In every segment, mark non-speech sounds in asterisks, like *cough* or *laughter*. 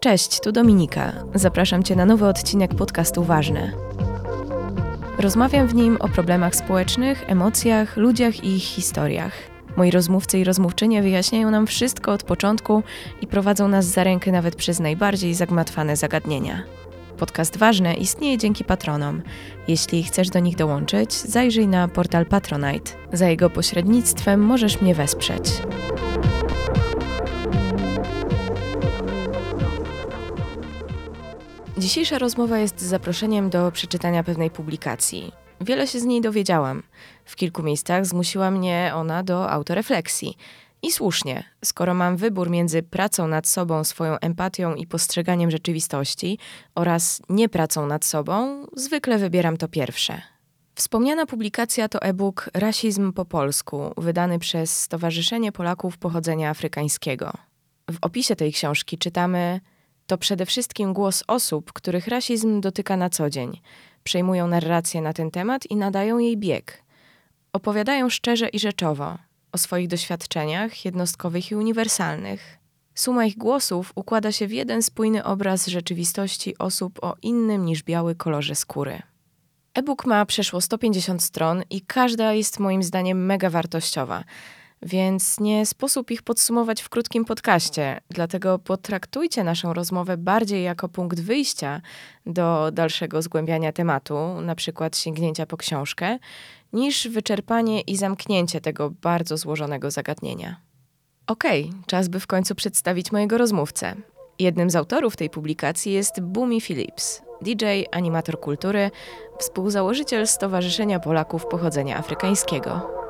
Cześć, tu Dominika. Zapraszam Cię na nowy odcinek podcastu Ważne. Rozmawiam w nim o problemach społecznych, emocjach, ludziach i ich historiach. Moi rozmówcy i rozmówczynie wyjaśniają nam wszystko od początku i prowadzą nas za rękę nawet przez najbardziej zagmatwane zagadnienia. Podcast Ważne istnieje dzięki patronom. Jeśli chcesz do nich dołączyć, zajrzyj na portal Patronite. Za jego pośrednictwem możesz mnie wesprzeć. Dzisiejsza rozmowa jest zaproszeniem do przeczytania pewnej publikacji. Wiele się z niej dowiedziałam. W kilku miejscach zmusiła mnie ona do autorefleksji. I słusznie, skoro mam wybór między pracą nad sobą, swoją empatią i postrzeganiem rzeczywistości oraz niepracą nad sobą, zwykle wybieram to pierwsze. Wspomniana publikacja to e-book Rasizm po polsku, wydany przez Stowarzyszenie Polaków Pochodzenia Afrykańskiego. W opisie tej książki czytamy: To przede wszystkim głos osób, których rasizm dotyka na co dzień. Przejmują narrację na ten temat i nadają jej bieg. Opowiadają szczerze i rzeczowo o swoich doświadczeniach jednostkowych i uniwersalnych. Suma ich głosów układa się w jeden spójny obraz rzeczywistości osób o innym niż biały kolorze skóry. E-book ma przeszło 150 stron i każda jest moim zdaniem mega wartościowa, więc nie sposób ich podsumować w krótkim podcaście. Dlatego potraktujcie naszą rozmowę bardziej jako punkt wyjścia do dalszego zgłębiania tematu, na przykład sięgnięcia po książkę, niż wyczerpanie i zamknięcie tego bardzo złożonego zagadnienia. Okej, okay, czas by w końcu przedstawić mojego rozmówcę. Jednym z autorów tej publikacji jest Bumi Phillips, DJ, animator kultury, współzałożyciel Stowarzyszenia Polaków Pochodzenia Afrykańskiego.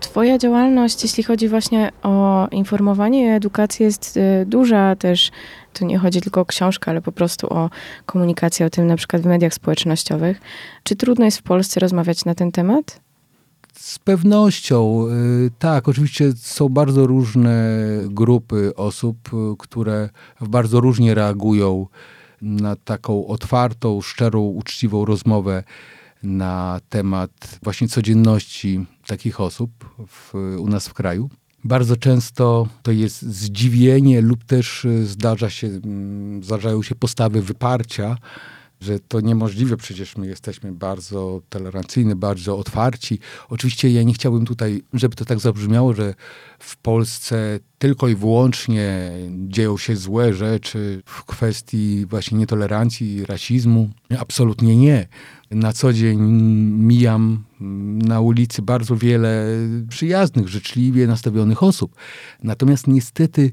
Twoja działalność, jeśli chodzi właśnie o informowanie i edukację, jest y, duża też. Tu nie chodzi tylko o książkę, ale po prostu o komunikację o tym na przykład w mediach społecznościowych. Czy trudno jest w Polsce rozmawiać na ten temat? Z pewnością. Y, tak, oczywiście są bardzo różne grupy osób, y, które bardzo różnie reagują na taką otwartą, szczerą, uczciwą rozmowę na temat właśnie codzienności takich osób w, u nas w kraju. Bardzo często to jest zdziwienie lub też zdarza się, mm, zdarzają się postawy wyparcia, że to niemożliwe, przecież my jesteśmy bardzo tolerancyjni, bardzo otwarci. Oczywiście ja nie chciałbym tutaj, żeby to tak zabrzmiało, że w Polsce tylko i wyłącznie dzieją się złe rzeczy w kwestii właśnie nietolerancji, rasizmu. Absolutnie nie. Na co dzień mijam na ulicy bardzo wiele przyjaznych, życzliwie nastawionych osób. Natomiast niestety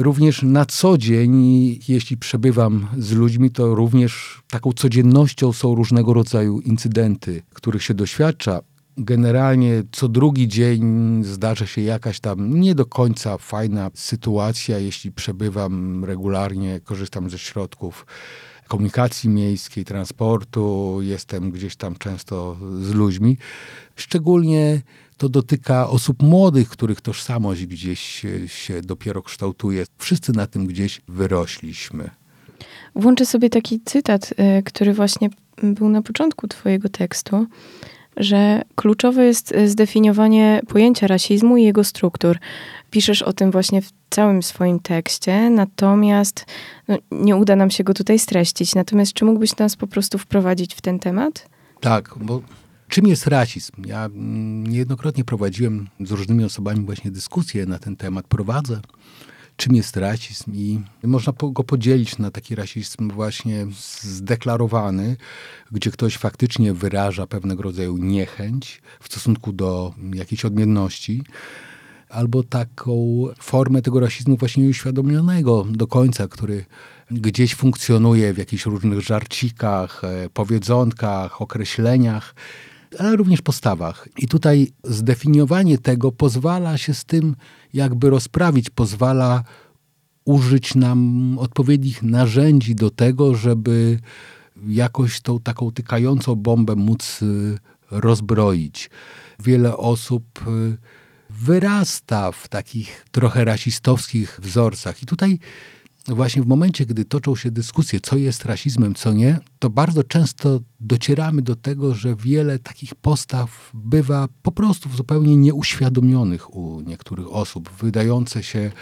również na co dzień, jeśli przebywam z ludźmi, to również taką codziennością są różnego rodzaju incydenty, których się doświadcza. Generalnie co drugi dzień zdarza się jakaś tam nie do końca fajna sytuacja, jeśli przebywam regularnie, korzystam ze środków komunikacji miejskiej, transportu, jestem gdzieś tam często z ludźmi. Szczególnie to dotyka osób młodych, których tożsamość gdzieś się, się dopiero kształtuje. Wszyscy na tym gdzieś wyrośliśmy. Włączę sobie taki cytat, y, który właśnie był na początku Twojego tekstu, że kluczowe jest zdefiniowanie pojęcia rasizmu i jego struktur. Piszesz o tym właśnie w całym swoim tekście, natomiast no, nie uda nam się go tutaj streścić. Natomiast czy mógłbyś nas po prostu wprowadzić w ten temat? Tak, bo Czym jest rasizm? Ja mm, niejednokrotnie prowadziłem z różnymi osobami właśnie dyskusje na ten temat. Prowadzę. Czym jest rasizm? I można go podzielić na taki rasizm właśnie zdeklarowany, gdzie ktoś faktycznie wyraża pewnego rodzaju niechęć w stosunku do jakiejś odmienności albo taką formę tego rasizmu właśnie nieuświadomionego do końca, który gdzieś funkcjonuje w jakichś różnych żarcikach, e, powiedzonkach, określeniach ale również postawach. I tutaj zdefiniowanie tego pozwala się z tym jakby rozprawić, pozwala użyć nam odpowiednich narzędzi do tego, żeby jakoś tą taką tykającą bombę móc y, rozbroić. Wiele osób y, wyrasta w takich trochę rasistowskich wzorcach. I tutaj właśnie w momencie, gdy toczą się dyskusje, co jest rasizmem, co nie, to bardzo często docieramy do tego, że wiele takich postaw bywa po prostu zupełnie nieuświadomionych u niektórych osób, wydające się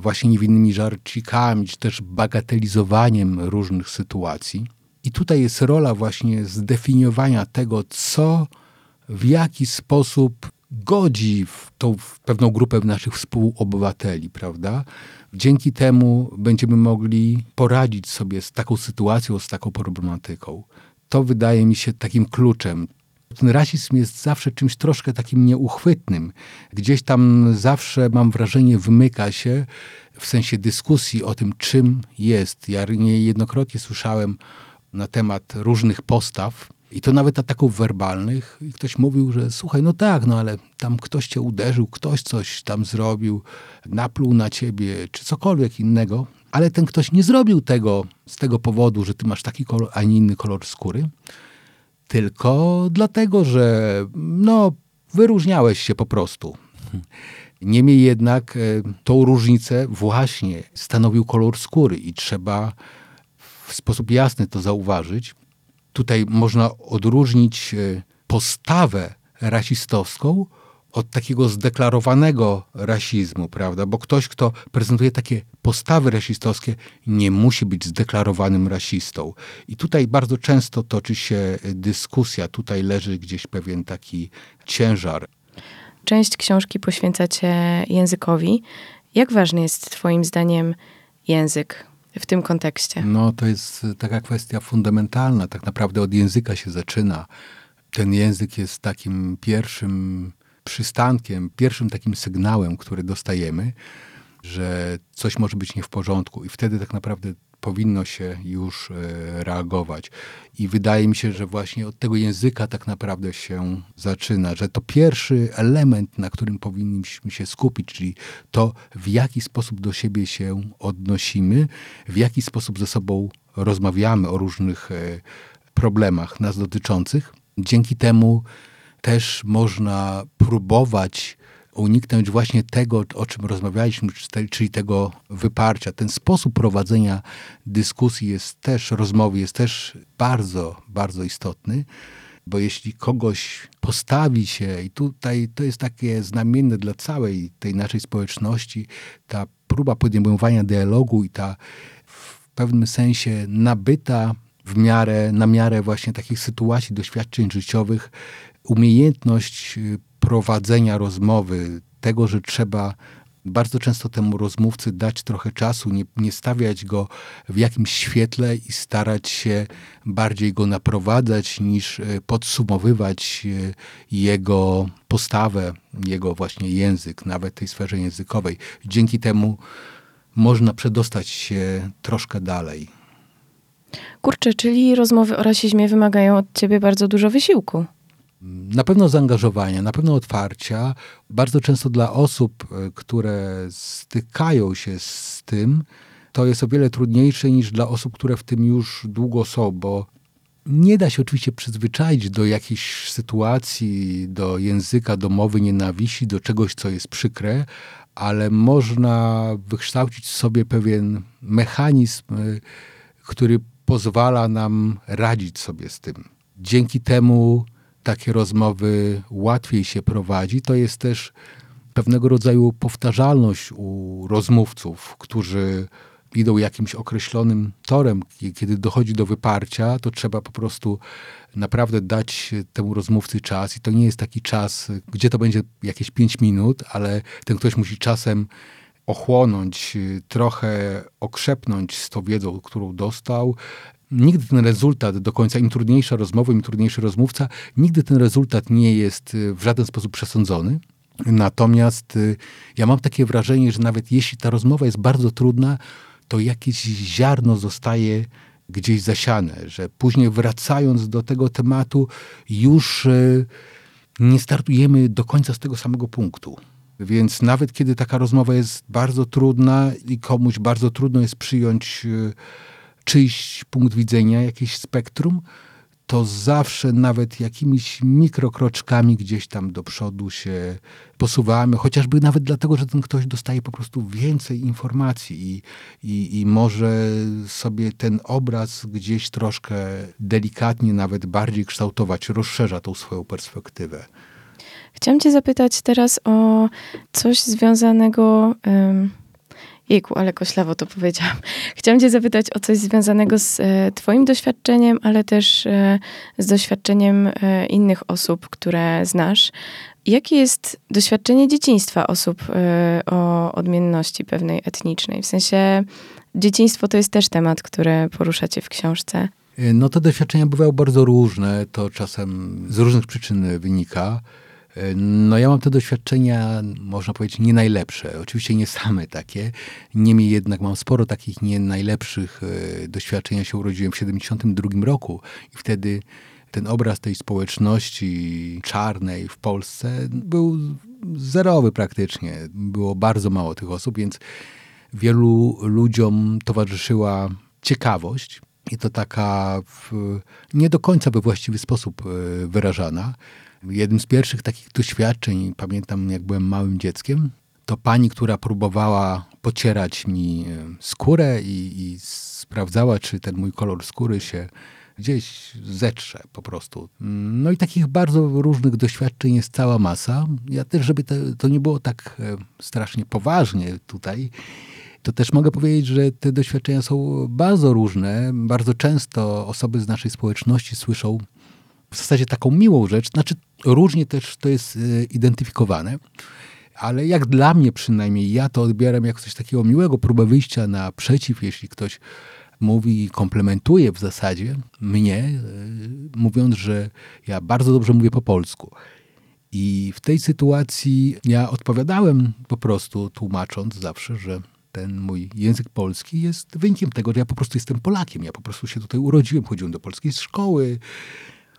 właśnie niewinnymi żarcikami, czy też bagatelizowaniem różnych sytuacji. I tutaj jest rola właśnie zdefiniowania tego, co, w jaki sposób godzi w tą w pewną grupę naszych współobywateli, prawda? Dzięki temu będziemy mogli poradzić sobie z taką sytuacją, z taką problematyką. To wydaje mi się takim kluczem. Ten rasizm jest zawsze czymś troszkę takim nieuchwytnym. Gdzieś tam zawsze, mam wrażenie, wymyka się w sensie dyskusji o tym, czym jest. Ja niejednokrotnie słyszałem na temat różnych postaw, i to nawet ataków werbalnych. I ktoś mówił, że słuchaj, no tak, no ale tam ktoś cię uderzył, ktoś coś tam zrobił, napluł na ciebie, czy cokolwiek innego. Ale ten ktoś nie zrobił tego z tego powodu, że ty masz taki kolor, a nie inny kolor skóry, tylko dlatego, że no, wyróżniałeś się po prostu. Niemniej jednak e, tą różnicę właśnie stanowił kolor skóry i trzeba w sposób jasny to zauważyć. Tutaj można odróżnić e, postawę rasistowską od takiego zdeklarowanego rasizmu, prawda? Bo ktoś, kto prezentuje takie postawy rasistowskie, nie musi być zdeklarowanym rasistą. I tutaj bardzo często toczy się dyskusja, tutaj leży gdzieś pewien taki ciężar. Część książki poświęcacie językowi. Jak ważny jest Twoim zdaniem język w tym kontekście? No, to jest taka kwestia fundamentalna. Tak naprawdę od języka się zaczyna. Ten język jest takim pierwszym przystankiem, pierwszym takim sygnałem, który dostajemy, że coś może być nie w porządku. I wtedy tak naprawdę powinno się już e, reagować. I wydaje mi się, że właśnie od tego języka tak naprawdę się zaczyna, że to pierwszy element, na którym powinniśmy się skupić, czyli to, w jaki sposób do siebie się odnosimy, w jaki sposób ze sobą rozmawiamy o różnych e, problemach nas dotyczących. Dzięki temu też można próbować uniknąć właśnie tego, o czym rozmawialiśmy, czyli tego wyparcia. Ten sposób prowadzenia dyskusji jest też, rozmowy jest też bardzo, bardzo istotny, bo jeśli kogoś postawi się, i tutaj to jest takie znamienne dla całej tej naszej społeczności, ta próba podejmowania dialogu i ta w pewnym sensie nabyta w miarę, na miarę właśnie takich sytuacji, doświadczeń życiowych, umiejętność prowadzenia rozmowy, tego, że trzeba bardzo często temu rozmówcy dać trochę czasu, nie, nie stawiać go w jakimś świetle i starać się bardziej go naprowadzać niż e, podsumowywać e, jego postawę, jego właśnie język, nawet tej sferze językowej. Dzięki temu można przedostać się troszkę dalej. Kurczę, czyli rozmowy o rasizmie wymagają od ciebie bardzo dużo wysiłku na pewno zaangażowania, na pewno otwarcia. Bardzo często dla osób, e, które stykają się z tym, to jest o wiele trudniejsze niż dla osób, które w tym już długo są, bo nie da się oczywiście przyzwyczaić do jakiejś sytuacji, do języka, do mowy nienawiści, do czegoś, co jest przykre, ale można wykształcić sobie pewien mechanizm, e, który pozwala nam radzić sobie z tym. Dzięki temu takie rozmowy łatwiej się prowadzi. To jest też pewnego rodzaju powtarzalność u rozmówców, którzy idą jakimś określonym torem. Kiedy dochodzi do wyparcia, to trzeba po prostu naprawdę dać temu rozmówcy czas. I to nie jest taki czas, gdzie to będzie jakieś pięć minut, ale ten ktoś musi czasem ochłonąć, trochę okrzepnąć z tą wiedzą, którą dostał, nigdy ten rezultat do końca, im trudniejsza rozmowa, im trudniejszy rozmówca, nigdy ten rezultat nie jest y, w żaden sposób przesądzony. Natomiast y, ja mam takie wrażenie, że nawet jeśli ta rozmowa jest bardzo trudna, to jakieś ziarno zostaje gdzieś zasiane, że później wracając do tego tematu, już y, nie startujemy do końca z tego samego punktu. Więc nawet kiedy taka rozmowa jest bardzo trudna i komuś bardzo trudno jest przyjąć czyjś punkt widzenia, jakieś spektrum, to zawsze nawet jakimiś mikrokroczkami gdzieś tam do przodu się posuwamy, chociażby nawet dlatego, że ten ktoś dostaje po prostu więcej informacji i, i, i może sobie ten obraz gdzieś troszkę delikatnie, nawet bardziej kształtować, rozszerza tą swoją perspektywę. Chciałam Cię zapytać teraz o coś związanego. Um Jejku, ale koślawo to powiedziałam. *laughs* Chciałam cię zapytać o coś związanego z e, twoim doświadczeniem, ale też e, z doświadczeniem e, innych osób, które znasz. Jakie jest doświadczenie dzieciństwa osób o odmienności pewnej etnicznej? W sensie dzieciństwo to jest też temat, który poruszacie w książce. No te doświadczenia bywają bardzo różne. To czasem z różnych przyczyn wynika. No ja mam te doświadczenia, można powiedzieć, nie najlepsze. Oczywiście nie same takie. Niemniej jednak mam sporo takich nie najlepszych e, doświadczeń. Ja się urodziłem w 72 roku i wtedy ten obraz tej społeczności czarnej w Polsce był zerowy praktycznie. Było bardzo mało tych osób, więc wielu ludziom towarzyszyła ciekawość i to taka w, nie do końca we właściwy sposób e, wyrażana. Jednym z pierwszych takich doświadczeń, pamiętam jak byłem małym dzieckiem, to pani, która próbowała pocierać mi skórę i, i sprawdzała, czy ten mój kolor skóry się gdzieś zetrze po prostu. No i takich bardzo różnych doświadczeń jest cała masa. Ja też, żeby to, to nie było tak e, strasznie poważnie tutaj, to też mogę powiedzieć, że te doświadczenia są bardzo różne. Bardzo często osoby z naszej społeczności słyszą w zasadzie taką miłą rzecz, znaczy różnie też to jest e, identyfikowane, ale jak dla mnie przynajmniej, ja to odbieram jako coś takiego miłego, próbę wyjścia naprzeciw, jeśli ktoś mówi i komplementuje w zasadzie mnie, e, mówiąc, że ja bardzo dobrze mówię po polsku. I w tej sytuacji ja odpowiadałem po prostu, tłumacząc zawsze, że ten mój język polski jest wynikiem tego, że ja po prostu jestem Polakiem. Ja po prostu się tutaj urodziłem, chodziłem do polskiej szkoły,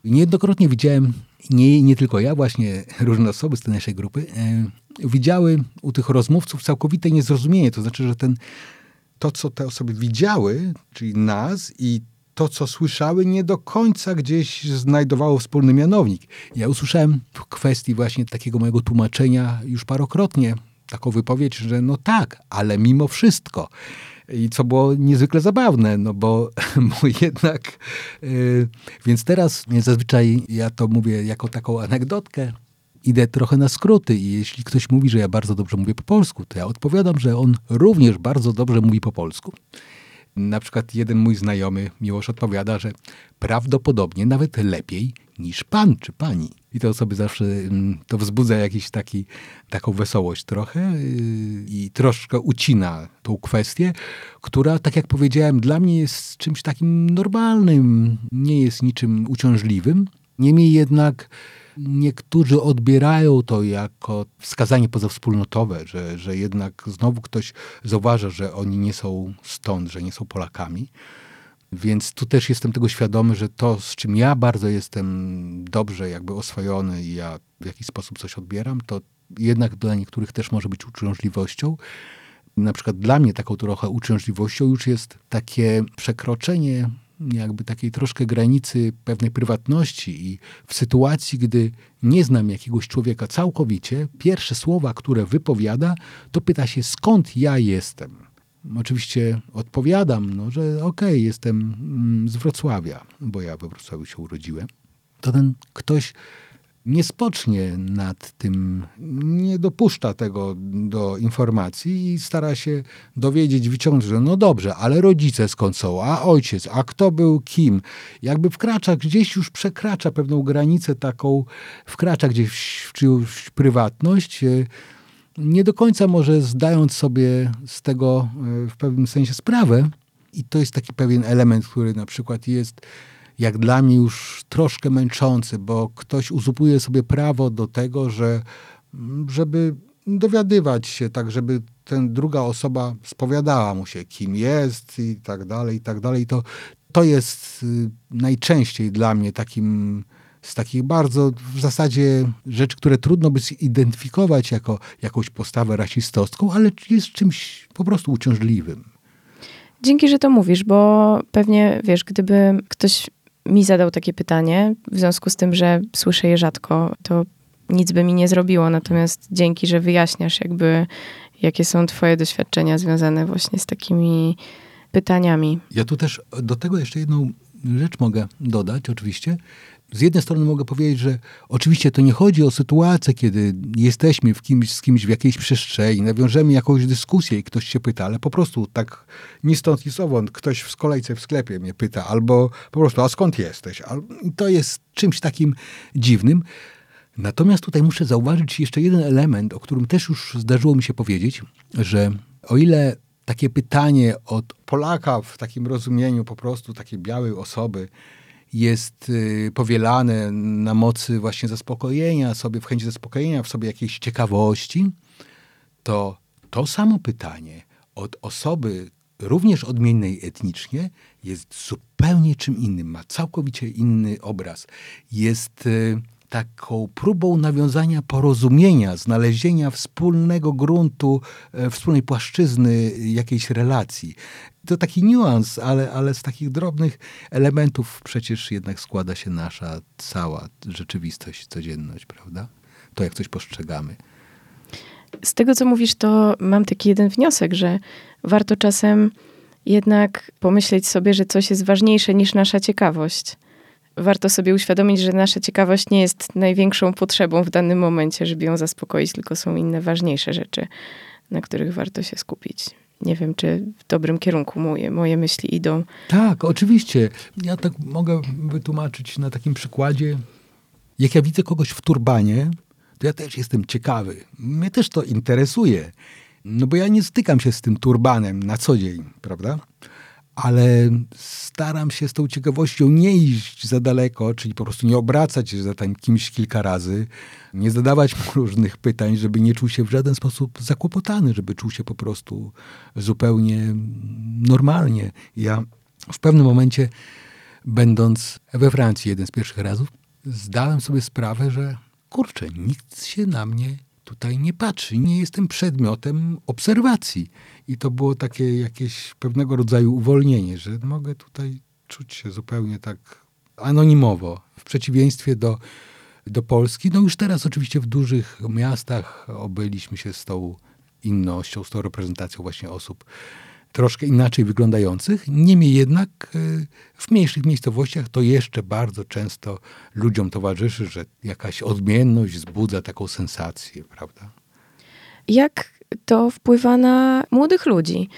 Niejednokrotnie widziałem, nie, nie tylko ja, właśnie różne osoby z tej naszej grupy, e, widziały u tych rozmówców całkowite niezrozumienie. To znaczy, że ten, to, co te osoby widziały, czyli nas i to, co słyszały, nie do końca gdzieś znajdowało wspólny mianownik. Ja usłyszałem w kwestii właśnie takiego mojego tłumaczenia już parokrotnie taką wypowiedź, że no tak, ale mimo wszystko. I co było niezwykle zabawne, no bo, *laughs* bo jednak. Yy, więc teraz zazwyczaj ja to mówię jako taką anegdotkę. Idę trochę na skróty i jeśli ktoś mówi, że ja bardzo dobrze mówię po polsku, to ja odpowiadam, że on również bardzo dobrze mówi po polsku. Na przykład jeden mój znajomy, Miłosz, odpowiada, że prawdopodobnie nawet lepiej niż pan czy pani. I to osoby zawsze, mm, to wzbudza jakiś taki, taką wesołość trochę y, i troszkę ucina tą kwestię, która, tak jak powiedziałem, dla mnie jest czymś takim normalnym, nie jest niczym uciążliwym. Niemniej jednak niektórzy odbierają to jako wskazanie pozawspólnotowe, że, że jednak znowu ktoś zauważa, że oni nie są stąd, że nie są Polakami. Więc tu też jestem tego świadomy, że to, z czym ja bardzo jestem dobrze jakby oswojony i ja w jakiś sposób coś odbieram, to jednak dla niektórych też może być uciążliwością. Na przykład dla mnie taką trochę uciążliwością już jest takie przekroczenie jakby takiej troszkę granicy pewnej prywatności i w sytuacji, gdy nie znam jakiegoś człowieka całkowicie, pierwsze słowa, które wypowiada, to pyta się skąd ja jestem? Oczywiście odpowiadam, no, że okej, okay, jestem mm, z Wrocławia, bo ja we Wrocławiu się urodziłem, to ten ktoś nie spocznie nad tym, nie dopuszcza tego do informacji i stara się dowiedzieć, wyciągnąć, że no dobrze, ale rodzice skąd są, a ojciec, a kto był kim. Jakby wkracza, gdzieś już przekracza pewną granicę taką, wkracza gdzieś w czyjąś prywatność, nie do końca może zdając sobie z tego e, w pewnym sensie sprawę. I to jest taki pewien element, który na przykład jest jak dla mnie już troszkę męczący, bo ktoś uzupuje sobie prawo do tego, że żeby dowiadywać się, tak żeby ten druga osoba spowiadała mu się, kim jest i tak dalej, i tak dalej. To, to jest y, najczęściej dla mnie takim z takich bardzo w zasadzie rzeczy, które trudno by zidentyfikować jako jakąś postawę rasistowską, ale jest czymś po prostu uciążliwym. Dzięki, że to mówisz, bo pewnie wiesz, gdyby ktoś mi zadał takie pytanie, w związku z tym, że słyszę je rzadko, to nic by mi nie zrobiło. Natomiast dzięki, że wyjaśniasz jakby, jakie są twoje doświadczenia związane właśnie z takimi pytaniami. Ja tu też do tego jeszcze jedną rzecz mogę dodać, oczywiście. Z jednej strony mogę powiedzieć, że oczywiście to nie chodzi o sytuację, kiedy jesteśmy w kimś, z kimś w jakiejś przestrzeni, nawiążemy jakąś dyskusję i ktoś się pyta, ale po prostu tak ni stąd, ni sowąd ktoś w kolejce w sklepie mnie pyta, albo po prostu, a skąd jesteś? To jest czymś takim dziwnym. Natomiast tutaj muszę zauważyć jeszcze jeden element, o którym też już zdarzyło mi się powiedzieć, że o ile takie pytanie od Polaka w takim rozumieniu po prostu takiej białej osoby jest y, powielane na mocy właśnie zaspokojenia sobie, w chęci zaspokojenia w sobie jakiejś ciekawości, to to samo pytanie od osoby również odmiennej etnicznie jest zupełnie czym innym, ma całkowicie inny obraz. Jest y, taką próbą nawiązania porozumienia, znalezienia wspólnego gruntu, e, wspólnej płaszczyzny jakiejś relacji. To taki niuans, ale, ale z takich drobnych elementów przecież jednak składa się nasza cała rzeczywistość, codzienność, prawda? To, jak coś postrzegamy. Z tego, co mówisz, to mam taki jeden wniosek, że warto czasem jednak pomyśleć sobie, że coś jest ważniejsze niż nasza ciekawość warto sobie uświadomić, że nasza ciekawość nie jest największą potrzebą w danym momencie, żeby ją zaspokoić, tylko są inne ważniejsze rzeczy, na których warto się skupić. Nie wiem, czy w dobrym kierunku moje, moje myśli idą. Tak, oczywiście. Ja tak mogę wytłumaczyć na takim przykładzie. Jak ja widzę kogoś w turbanie, to ja też jestem ciekawy. Mnie też to interesuje. No bo ja nie stykam się z tym turbanem na co dzień, prawda? Ale staram się z tą ciekawością nie iść za daleko, czyli po prostu nie obracać się za tym kimś kilka razy, nie zadawać mu *laughs* różnych pytań, żeby nie czuł się w żaden sposób zakłopotany, żeby czuł się po prostu zupełnie normalnie. Ja w pewnym momencie, będąc we Francji jeden z pierwszych razów, zdałem sobie sprawę, że kurczę, nikt się na mnie tutaj nie patrzy, nie jestem przedmiotem obserwacji. I to było takie jakieś pewnego rodzaju uwolnienie, że mogę tutaj czuć się zupełnie tak anonimowo, w przeciwieństwie do, do Polski. No już teraz oczywiście w dużych miastach obyliśmy się z tą innością, z tą reprezentacją właśnie osób troszkę inaczej wyglądających. Niemniej jednak e, w mniejszych miejscowościach to jeszcze bardzo często ludziom towarzyszy, że jakaś odmienność wzbudza taką sensację, prawda? Jak to wpływa na młodych ludzi?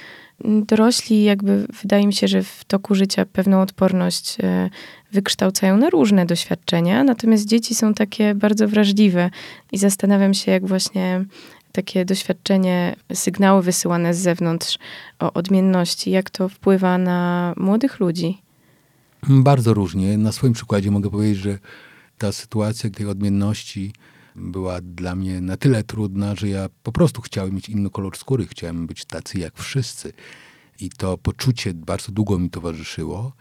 Dorośli, jakby wydaje mi się, że w toku życia pewną odporność e, wykształcają na różne doświadczenia, natomiast dzieci są takie bardzo wrażliwe i zastanawiam się, jak właśnie takie doświadczenie, sygnały wysyłane z zewnątrz o odmienności, jak to wpływa na młodych ludzi? Bardzo różnie. Na swoim przykładzie mogę powiedzieć, że ta sytuacja tej odmienności była dla mnie na tyle trudna, że ja po prostu chciałem mieć inny kolor skóry, chciałem być tacy jak wszyscy. I to poczucie bardzo długo mi towarzyszyło.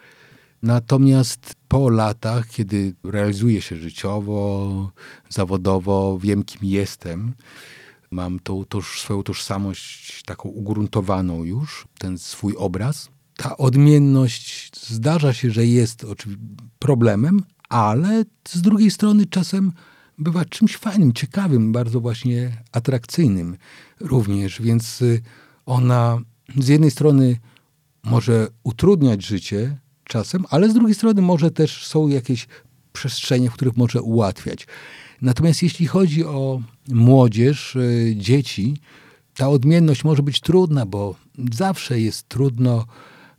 Natomiast po latach, kiedy realizuję się życiowo, zawodowo, wiem kim jestem, mam tą toż, swoją tożsamość taką ugruntowaną już, ten swój obraz. Ta odmienność zdarza się, że jest problemem, ale z drugiej strony czasem bywa czymś fajnym, ciekawym, bardzo właśnie atrakcyjnym również, więc y, ona z jednej strony może utrudniać życie czasem, ale z drugiej strony może też są jakieś przestrzenie, w których może ułatwiać. Natomiast jeśli chodzi o młodzież, y, dzieci, ta odmienność może być trudna, bo zawsze jest trudno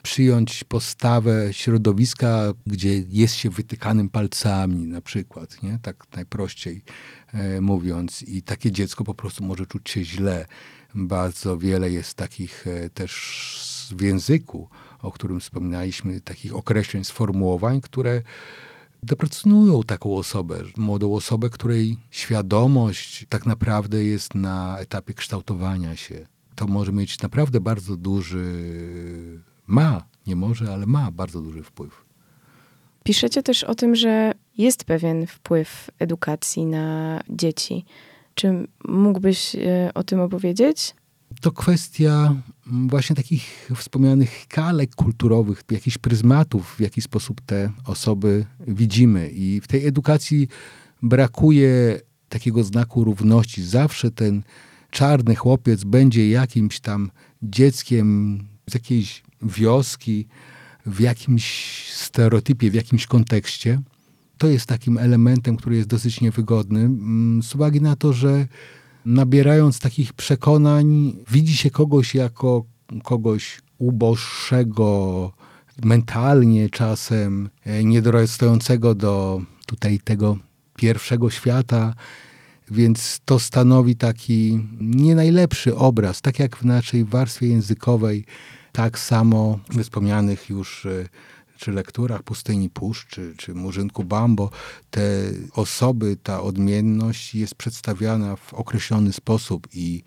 przyjąć postawę środowiska, gdzie jest się wytykanym palcami na przykład, nie? tak najprościej e, mówiąc. I takie dziecko po prostu może czuć się źle. Bardzo wiele jest takich e, też w języku, o którym wspominaliśmy, takich określeń, sformułowań, które deprecjonują taką osobę, młodą osobę, której świadomość tak naprawdę jest na etapie kształtowania się. To może mieć naprawdę bardzo duży, ma, nie może, ale ma bardzo duży wpływ. Piszecie też o tym, że jest pewien wpływ edukacji na dzieci. Czy mógłbyś e, o tym opowiedzieć? To kwestia właśnie takich wspomnianych kalek kulturowych, jakichś pryzmatów, w jaki sposób te osoby widzimy. I w tej edukacji brakuje takiego znaku równości. Zawsze ten czarny chłopiec będzie jakimś tam dzieckiem z jakiejś wioski, w jakimś stereotypie, w jakimś kontekście. To jest takim elementem, który jest dosyć niewygodny, mm, z uwagi na to, że nabierając takich przekonań, widzi się kogoś jako kogoś uboższego, mentalnie czasem, e, niedorastającego do tutaj tego pierwszego świata, więc to stanowi taki nie najlepszy obraz, tak jak w naszej warstwie językowej, tak samo w wspomnianych już e, czy lekturach Pustyni Puszcz, czy, czy Murzynku Bambo, te osoby, ta odmienność jest przedstawiana w określony sposób i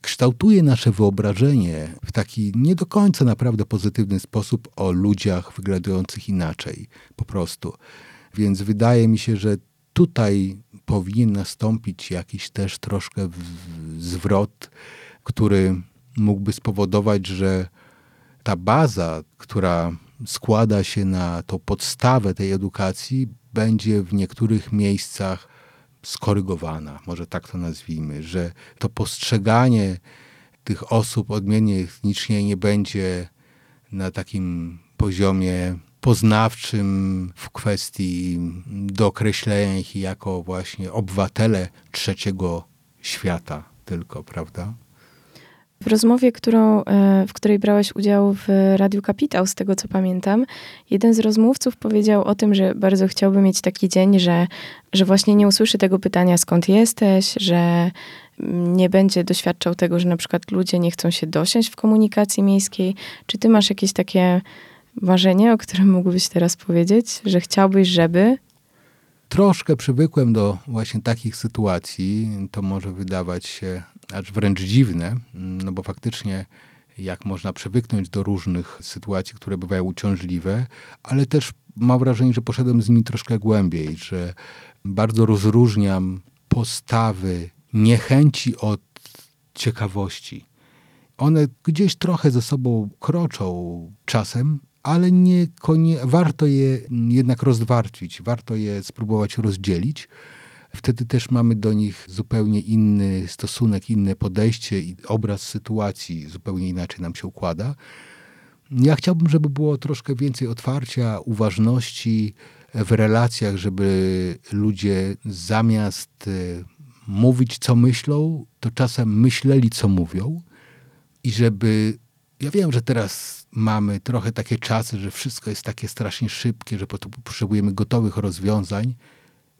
kształtuje nasze wyobrażenie w taki nie do końca naprawdę pozytywny sposób o ludziach wyglądających inaczej, po prostu. Więc wydaje mi się, że tutaj powinien nastąpić jakiś też troszkę zwrot, który mógłby spowodować, że ta baza, która składa się na tą podstawę tej edukacji, będzie w niektórych miejscach skorygowana, może tak to nazwijmy, że to postrzeganie tych osób odmiennie etnicznie nie będzie na takim poziomie poznawczym w kwestii dookreślenia ich jako właśnie obywatele trzeciego świata tylko, prawda? W rozmowie, którą, e, w której brałeś udział w Radiu Kapitał, z tego co pamiętam, jeden z rozmówców powiedział o tym, że bardzo chciałby mieć taki dzień, że, że właśnie nie usłyszy tego pytania, skąd jesteś, że nie będzie doświadczał tego, że na przykład ludzie nie chcą się dosiąść w komunikacji miejskiej. Czy ty masz jakieś takie marzenie, o którym mógłbyś teraz powiedzieć, że chciałbyś, żeby? Troszkę przywykłem do właśnie takich sytuacji. To może wydawać się aż wręcz dziwne, no bo faktycznie jak można przywyknąć do różnych sytuacji, które bywają uciążliwe, ale też mam wrażenie, że poszedłem z nimi troszkę głębiej, że bardzo rozróżniam postawy niechęci od ciekawości. One gdzieś trochę ze sobą kroczą czasem, ale nie, warto je jednak rozwarcić, warto je spróbować rozdzielić. Wtedy też mamy do nich zupełnie inny stosunek, inne podejście i obraz sytuacji zupełnie inaczej nam się układa. Ja chciałbym, żeby było troszkę więcej otwarcia, uważności w relacjach, żeby ludzie zamiast e, mówić, co myślą, to czasem myśleli, co mówią i żeby ja wiem, że teraz mamy trochę takie czasy, że wszystko jest takie strasznie szybkie, że potrzebujemy gotowych rozwiązań.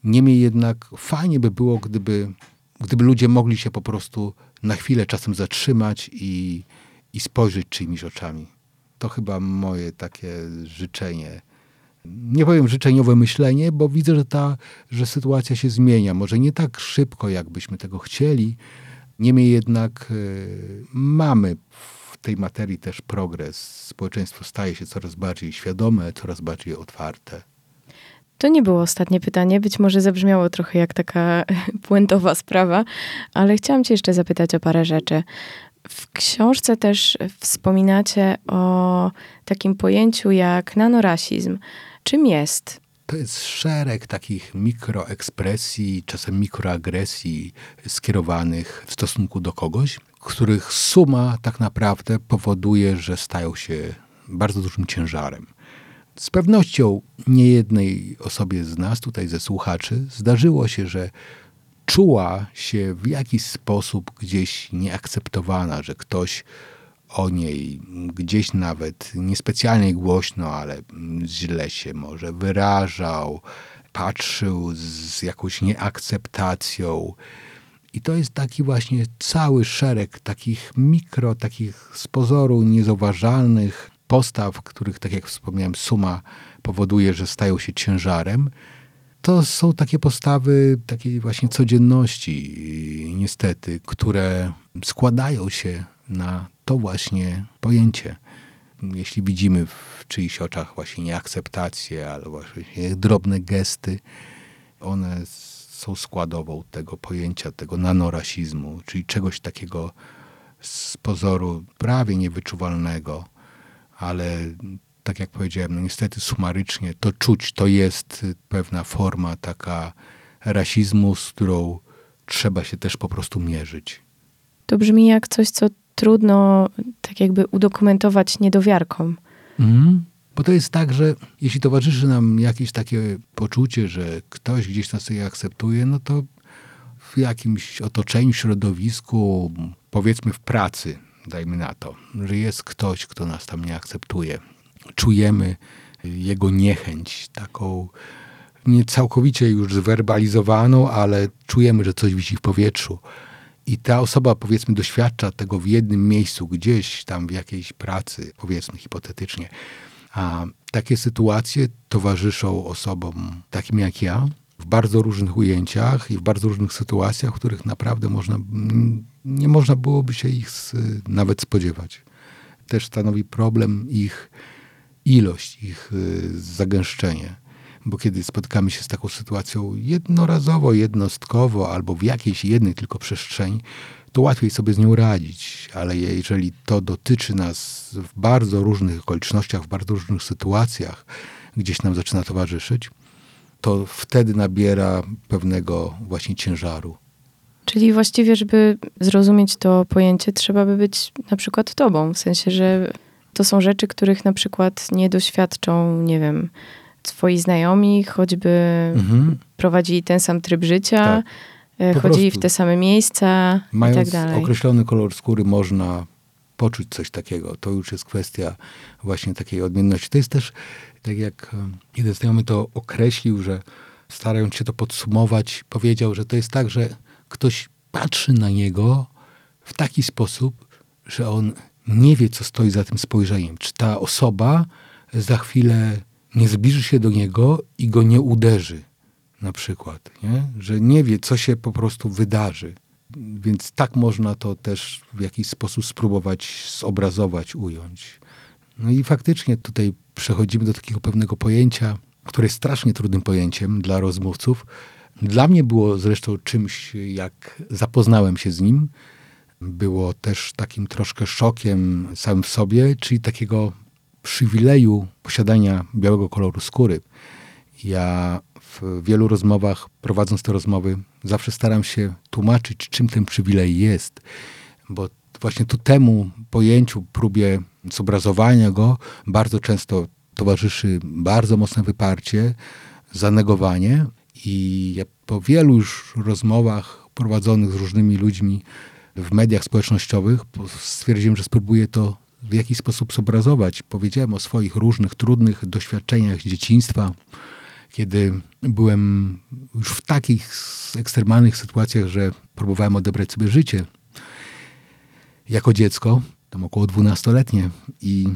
Niemniej jednak fajnie by było, gdyby, gdyby ludzie mogli się po prostu na chwilę czasem zatrzymać i, i spojrzeć czyimiś oczami. To chyba moje takie życzenie. Nie powiem życzeniowe myślenie, bo widzę, że ta że sytuacja się zmienia. Może nie tak szybko, jakbyśmy tego chcieli. Niemniej jednak y, mamy w tej materii też progres. Społeczeństwo staje się coraz bardziej świadome, coraz bardziej otwarte. To nie było ostatnie pytanie, być może zabrzmiało trochę jak taka *laughs* puentowa sprawa, ale chciałam Cię jeszcze zapytać o parę rzeczy. W książce też wspominacie o takim pojęciu jak nanorasizm. Czym jest? To jest szereg takich mikroekspresji, czasem mikroagresji skierowanych w stosunku do kogoś, których suma tak naprawdę powoduje, że stają się bardzo dużym ciężarem. Z pewnością niejednej osobie z nas, tutaj ze słuchaczy, zdarzyło się, że czuła się w jakiś sposób gdzieś nieakceptowana, że ktoś o niej gdzieś nawet niespecjalnie głośno, ale źle się może wyrażał, patrzył z jakąś nieakceptacją. I to jest taki właśnie cały szereg takich mikro, takich z pozoru niezauważalnych postaw, których, tak jak wspomniałem, suma powoduje, że stają się ciężarem. To są takie postawy takiej właśnie codzienności, niestety, które składają się na to właśnie pojęcie. Jeśli widzimy w czyichś oczach właśnie nieakceptację albo właśnie drobne gesty, one są składową tego pojęcia, tego nanorasizmu, czyli czegoś takiego z pozoru prawie niewyczuwalnego, ale tak jak powiedziałem, no niestety sumarycznie to czuć, to jest pewna forma taka rasizmu, z którą trzeba się też po prostu mierzyć. To brzmi jak coś, co trudno tak jakby udokumentować niedowiarkom. Mm. Bo to jest tak, że jeśli towarzyszy nam jakieś takie poczucie, że ktoś gdzieś nas je akceptuje, no to w jakimś otoczeniu, środowisku, powiedzmy w pracy, dajmy na to, że jest ktoś, kto nas tam nie akceptuje. Czujemy jego niechęć, taką nie całkowicie już zwerbalizowaną, ale czujemy, że coś wisi w powietrzu. I ta osoba, powiedzmy, doświadcza tego w jednym miejscu, gdzieś tam w jakiejś pracy, powiedzmy hipotetycznie. A takie sytuacje towarzyszą osobom takim jak ja w bardzo różnych ujęciach i w bardzo różnych sytuacjach, w których naprawdę można, nie można byłoby się ich nawet spodziewać. Też stanowi problem ich ilość, ich y, zagęszczenie bo kiedy spotkamy się z taką sytuacją jednorazowo, jednostkowo albo w jakiejś jednej tylko przestrzeni, to łatwiej sobie z nią radzić, ale jeżeli to dotyczy nas w bardzo różnych okolicznościach, w bardzo różnych sytuacjach, gdzieś nam zaczyna towarzyszyć, to wtedy nabiera pewnego właśnie ciężaru. Czyli właściwie, żeby zrozumieć to pojęcie, trzeba by być na przykład tobą, w sensie, że to są rzeczy, których na przykład nie doświadczą, nie wiem, twoi znajomi, choćby mhm. prowadzili ten sam tryb życia, tak. E, chodzili w te same miejsca Mając i tak dalej. określony kolor skóry można poczuć coś takiego. To już jest kwestia właśnie takiej odmienności. To jest też, tak jak e, jeden znajomy to określił, że starając się to podsumować, powiedział, że to jest tak, że ktoś patrzy na niego w taki sposób, że on nie wie, co stoi za tym spojrzeniem. Czy ta osoba za chwilę nie zbliży się do niego i go nie uderzy, na przykład, nie? że nie wie, co się po prostu wydarzy. Więc tak można to też w jakiś sposób spróbować zobrazować, ująć. No i faktycznie tutaj przechodzimy do takiego pewnego pojęcia, które jest strasznie trudnym pojęciem dla rozmówców. Dla mnie było zresztą czymś, jak zapoznałem się z nim, było też takim troszkę szokiem samym w sobie, czyli takiego przywileju posiadania białego koloru skóry. Ja w wielu rozmowach, prowadząc te rozmowy, zawsze staram się tłumaczyć, czym ten przywilej jest, bo właśnie tu temu pojęciu, próbie zobrazowania go, bardzo często towarzyszy bardzo mocne wyparcie, zanegowanie. I ja po wielu już rozmowach prowadzonych z różnymi ludźmi w mediach społecznościowych stwierdziłem, że spróbuję to w jakiś sposób zobrazować. Powiedziałem o swoich różnych trudnych doświadczeniach z dzieciństwa, kiedy byłem już w takich ekstremalnych sytuacjach, że próbowałem odebrać sobie życie jako dziecko, tam około dwunastoletnie i,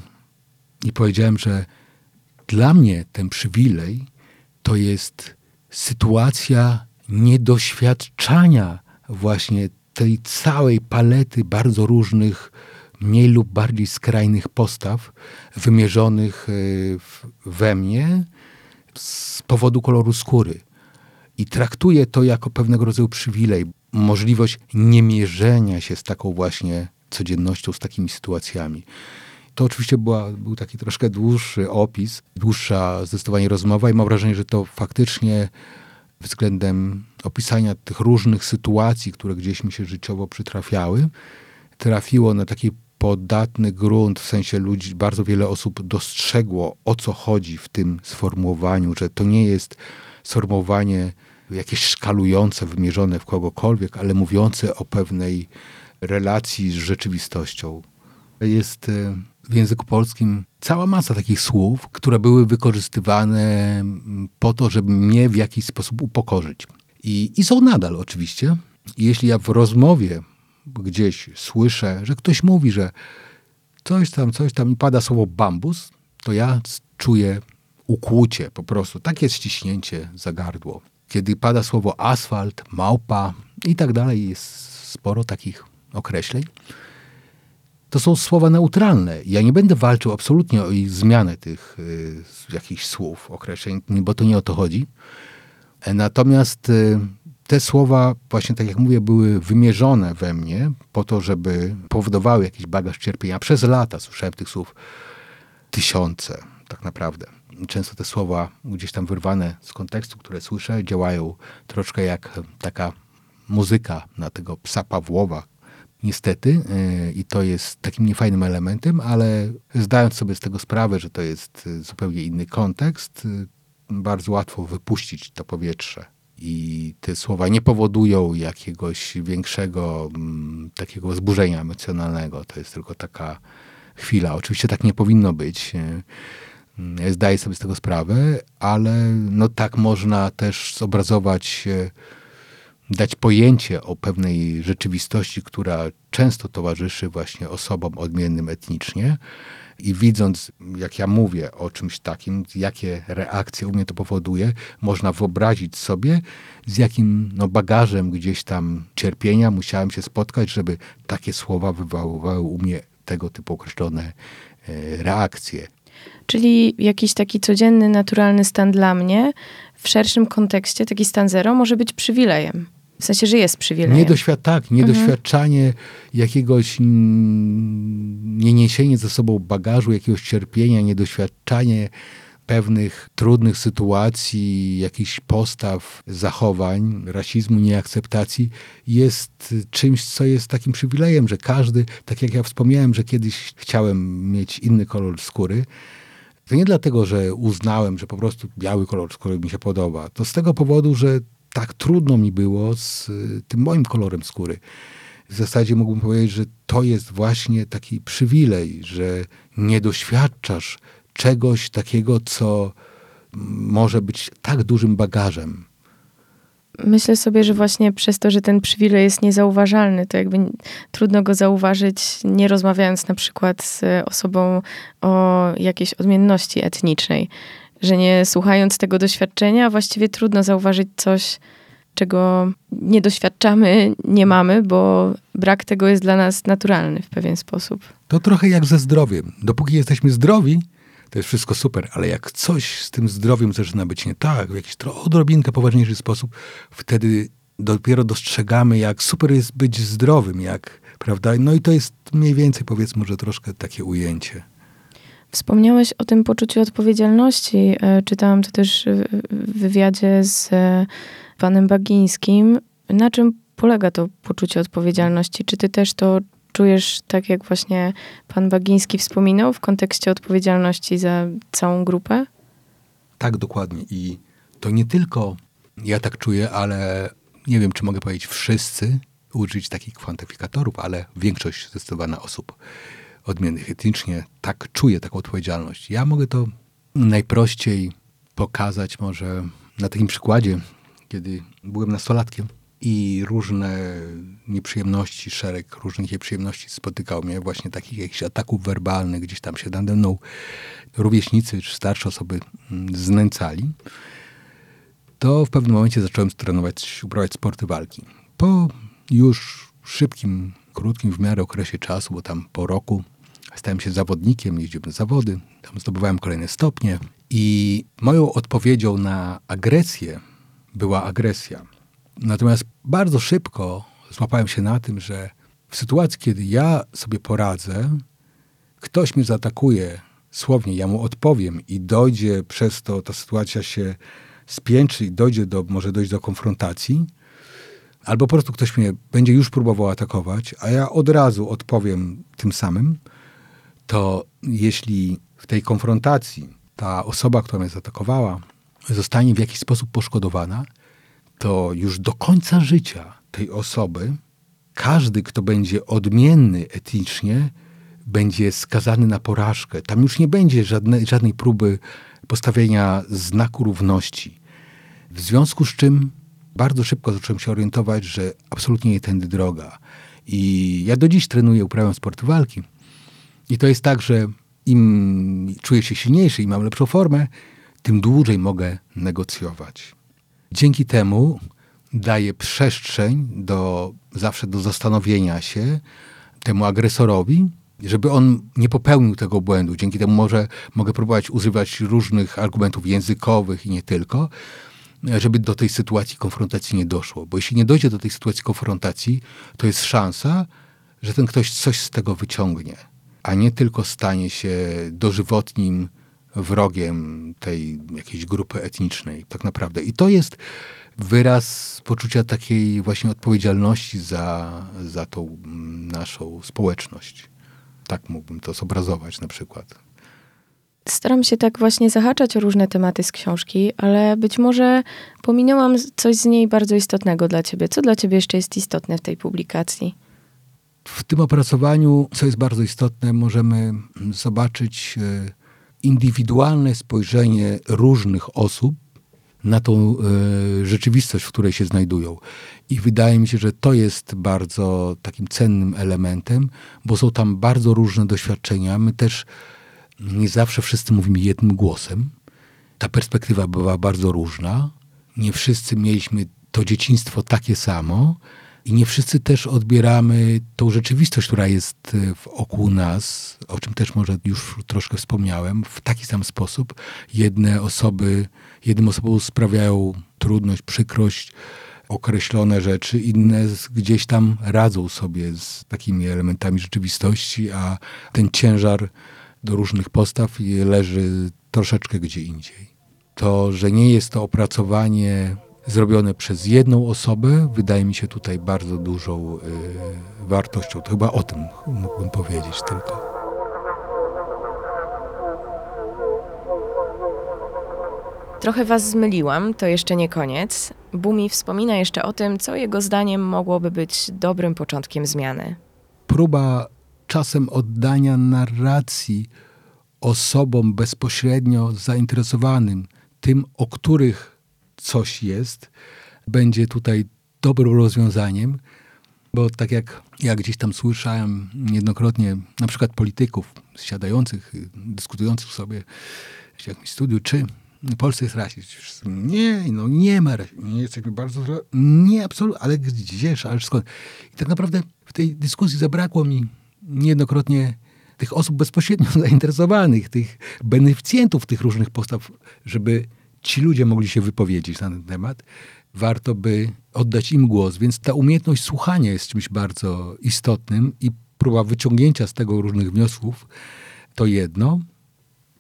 i powiedziałem, że dla mnie ten przywilej to jest sytuacja niedoświadczania właśnie tej całej palety bardzo różnych mniej lub bardziej skrajnych postaw wymierzonych e, we mnie z powodu koloru skóry. I traktuję to jako pewnego rodzaju przywilej, możliwość niemierzenia się z taką właśnie codziennością, z takimi sytuacjami. To oczywiście była, był taki troszkę dłuższy opis, dłuższa zdecydowanie rozmowa i mam wrażenie, że to faktycznie względem opisania tych różnych sytuacji, które gdzieś mi się życiowo przytrafiały, trafiło na taki podatny grunt, w sensie ludzi, bardzo wiele osób dostrzegło, o co chodzi w tym sformułowaniu, że to nie jest sformułowanie jakieś szkalujące, wymierzone w kogokolwiek, ale mówiące o pewnej relacji z rzeczywistością. Jest e, w języku polskim cała masa takich słów, które były wykorzystywane po to, żeby mnie w jakiś sposób upokorzyć. I, i są nadal oczywiście. Jeśli ja w rozmowie gdzieś słyszę, że ktoś mówi, że coś tam, coś tam i pada słowo bambus, to ja czuję ukłucie po prostu, takie ściśnięcie za gardło. Kiedy pada słowo asfalt, małpa i tak dalej, jest sporo takich określeń. To są słowa neutralne. Ja nie będę walczył absolutnie o ich zmianę tych y, jakichś słów, określeń, bo to nie o to chodzi. Natomiast y, te słowa, właśnie tak jak mówię, były wymierzone we mnie po to, żeby powodowały jakiś bagaż cierpienia. Przez lata słyszałem tych słów tysiące, tak naprawdę. Często te słowa gdzieś tam wyrwane z kontekstu, które słyszę, działają troszkę jak taka muzyka na tego psa Pawłowa, niestety, yy, i to jest takim niefajnym elementem, ale zdając sobie z tego sprawę, że to jest zupełnie inny kontekst, yy, bardzo łatwo wypuścić to powietrze. I te słowa nie powodują jakiegoś większego mm, takiego wzburzenia emocjonalnego. To jest tylko taka chwila. Oczywiście tak nie powinno być. Zdaję sobie z tego sprawę, ale no tak można też zobrazować dać pojęcie o pewnej rzeczywistości, która często towarzyszy właśnie osobom odmiennym etnicznie. I widząc, jak ja mówię o czymś takim, jakie reakcje u mnie to powoduje, można wyobrazić sobie, z jakim no, bagażem gdzieś tam cierpienia musiałem się spotkać, żeby takie słowa wywoływały u mnie tego typu określone e, reakcje. Czyli jakiś taki codzienny, naturalny stan dla mnie w szerszym kontekście, taki stan zero, może być przywilejem. W sensie, że jest przywilejem. Niedoświad tak, niedoświadczanie mhm. jakiegoś nie niesienie ze sobą bagażu, jakiegoś cierpienia, niedoświadczanie pewnych trudnych sytuacji, jakichś postaw, zachowań, rasizmu, nieakceptacji jest czymś, co jest takim przywilejem, że każdy, tak jak ja wspomniałem, że kiedyś chciałem mieć inny kolor skóry, to nie dlatego, że uznałem, że po prostu biały kolor skóry mi się podoba. To z tego powodu, że tak trudno mi było z y, tym moim kolorem skóry. W zasadzie mógłbym powiedzieć, że to jest właśnie taki przywilej, że nie doświadczasz czegoś takiego, co może być tak dużym bagażem. Myślę sobie, że właśnie przez to, że ten przywilej jest niezauważalny, to jakby trudno go zauważyć, nie rozmawiając na przykład z osobą o jakiejś odmienności etnicznej że nie słuchając tego doświadczenia, właściwie trudno zauważyć coś, czego nie doświadczamy, nie mamy, bo brak tego jest dla nas naturalny w pewien sposób. To trochę jak ze zdrowiem. Dopóki jesteśmy zdrowi, to jest wszystko super, ale jak coś z tym zdrowiem zaczyna być nie tak, w jakiś odrobinkę poważniejszy sposób, wtedy dopiero dostrzegamy, jak super jest być zdrowym, jak, prawda? No i to jest mniej więcej, powiedzmy, że troszkę takie ujęcie. Wspomniałeś o tym poczuciu odpowiedzialności. E, czytałam to też w wywiadzie z e, panem Bagińskim. Na czym polega to poczucie odpowiedzialności? Czy ty też to czujesz tak, jak właśnie pan Bagiński wspominał w kontekście odpowiedzialności za całą grupę? Tak, dokładnie. I to nie tylko ja tak czuję, ale nie wiem, czy mogę powiedzieć wszyscy, użyć takich kwantyfikatorów, ale większość zdecydowana osób odmiennych etnicznie tak czuje taką odpowiedzialność. Ja mogę to najprościej pokazać może na takim przykładzie, kiedy byłem nastolatkiem i różne nieprzyjemności, szereg różnych nieprzyjemności spotykał mnie, właśnie takich jakichś ataków werbalnych, gdzieś tam się nade mną rówieśnicy czy starsze osoby mm, znęcali, to w pewnym momencie zacząłem trenować, uprawiać sporty walki. Po już szybkim, krótkim w miarę okresie czasu, bo tam po roku Stałem się zawodnikiem, jeździłem na zawody, tam zdobywałem kolejne stopnie. I moją odpowiedzią na agresję była agresja. Natomiast bardzo szybko złapałem się na tym, że w sytuacji, kiedy ja sobie poradzę, ktoś mnie zaatakuje słownie, ja mu odpowiem i dojdzie przez to, ta sytuacja się spięczy i dojdzie do, może dojść do konfrontacji, albo po prostu ktoś mnie będzie już próbował atakować, a ja od razu odpowiem tym samym, to jeśli w tej konfrontacji ta osoba, która mnie zaatakowała, zostanie w jakiś sposób poszkodowana, to już do końca życia tej osoby każdy, kto będzie odmienny etnicznie, będzie skazany na porażkę. Tam już nie będzie żadnej, żadnej próby postawienia znaku równości. W związku z czym bardzo szybko zacząłem się orientować, że absolutnie nie tędy droga. I ja do dziś trenuję, uprawiam sport walki. I to jest tak, że im czuję się silniejszy i mam lepszą formę, tym dłużej mogę negocjować. Dzięki temu daję przestrzeń do, zawsze do zastanowienia się temu agresorowi, żeby on nie popełnił tego błędu. Dzięki temu może, mogę próbować używać różnych argumentów językowych i nie tylko. Żeby do tej sytuacji konfrontacji nie doszło. Bo jeśli nie dojdzie do tej sytuacji konfrontacji, to jest szansa, że ten ktoś coś z tego wyciągnie, a nie tylko stanie się dożywotnim wrogiem tej jakiejś grupy etnicznej, tak naprawdę. I to jest wyraz poczucia takiej właśnie odpowiedzialności za, za tą naszą społeczność. Tak mógłbym to zobrazować na przykład. Staram się tak właśnie zahaczać o różne tematy z książki, ale być może pominęłam coś z niej bardzo istotnego dla ciebie. Co dla ciebie jeszcze jest istotne w tej publikacji? W tym opracowaniu, co jest bardzo istotne, możemy zobaczyć e, indywidualne spojrzenie różnych osób na tą e, rzeczywistość, w której się znajdują. I wydaje mi się, że to jest bardzo takim cennym elementem, bo są tam bardzo różne doświadczenia. My też nie zawsze wszyscy mówimy jednym głosem. Ta perspektywa była bardzo różna. Nie wszyscy mieliśmy to dzieciństwo takie samo. I nie wszyscy też odbieramy tą rzeczywistość, która jest wokół nas, o czym też może już troszkę wspomniałem, w taki sam sposób. Jedne osoby, jednym osobom sprawiają trudność, przykrość, określone rzeczy, inne gdzieś tam radzą sobie z takimi elementami rzeczywistości, a ten ciężar do różnych postaw leży troszeczkę gdzie indziej. To, że nie jest to opracowanie zrobione przez jedną osobę, wydaje mi się tutaj bardzo dużą y, wartością. To chyba o tym mógłbym powiedzieć tylko. Trochę was zmyliłam, to jeszcze nie koniec. Bumi wspomina jeszcze o tym, co jego zdaniem mogłoby być dobrym początkiem zmiany. Próba czasem oddania narracji osobom bezpośrednio zainteresowanym, tym, o których coś jest, będzie tutaj dobrym rozwiązaniem, bo tak jak ja gdzieś tam słyszałem niejednokrotnie, na przykład polityków siadających, dyskutujących sobie w jakimś studiu, czy Polsce jest rasizm. Nie, no nie ma rasizmu. Nie jesteśmy bardzo... Nie, absolutnie, ale gdzież, ale skąd? I tak naprawdę w tej dyskusji zabrakło mi niejednokrotnie tych osób bezpośrednio *laughs* zainteresowanych, tych beneficjentów tych różnych postaw, żeby ci ludzie mogli się wypowiedzieć na ten temat. Warto by oddać im głos, więc ta umiejętność słuchania jest czymś bardzo istotnym i próba wyciągnięcia z tego różnych wniosków to jedno.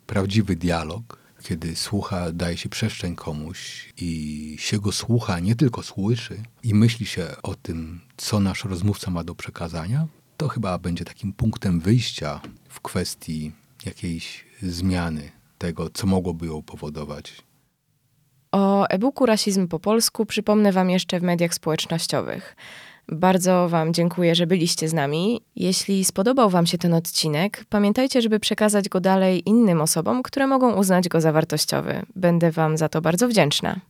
Prawdziwy dialog, kiedy słucha, daje się przestrzeń komuś i się go słucha, nie tylko słyszy i myśli się o tym, co nasz rozmówca ma do przekazania, to chyba będzie takim punktem wyjścia w kwestii jakiejś zmiany tego, co mogłoby ją powodować. O e-booku Rasizm po polsku przypomnę Wam jeszcze w mediach społecznościowych. Bardzo Wam dziękuję, że byliście z nami. Jeśli spodobał Wam się ten odcinek, pamiętajcie, żeby przekazać go dalej innym osobom, które mogą uznać go za wartościowy. Będę Wam za to bardzo wdzięczna.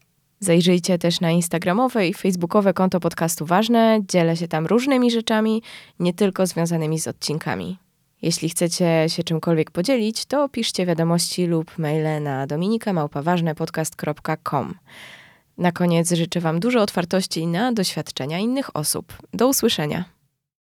Zajrzyjcie też na instagramowe i facebookowe konto podcastu Ważne. Dzielę się tam różnymi rzeczami, nie tylko związanymi z odcinkami. Jeśli chcecie się czymkolwiek podzielić, to piszcie wiadomości lub maile na dominikamałpaważnepodcast.com. Na koniec życzę Wam dużo otwartości na doświadczenia innych osób. Do usłyszenia.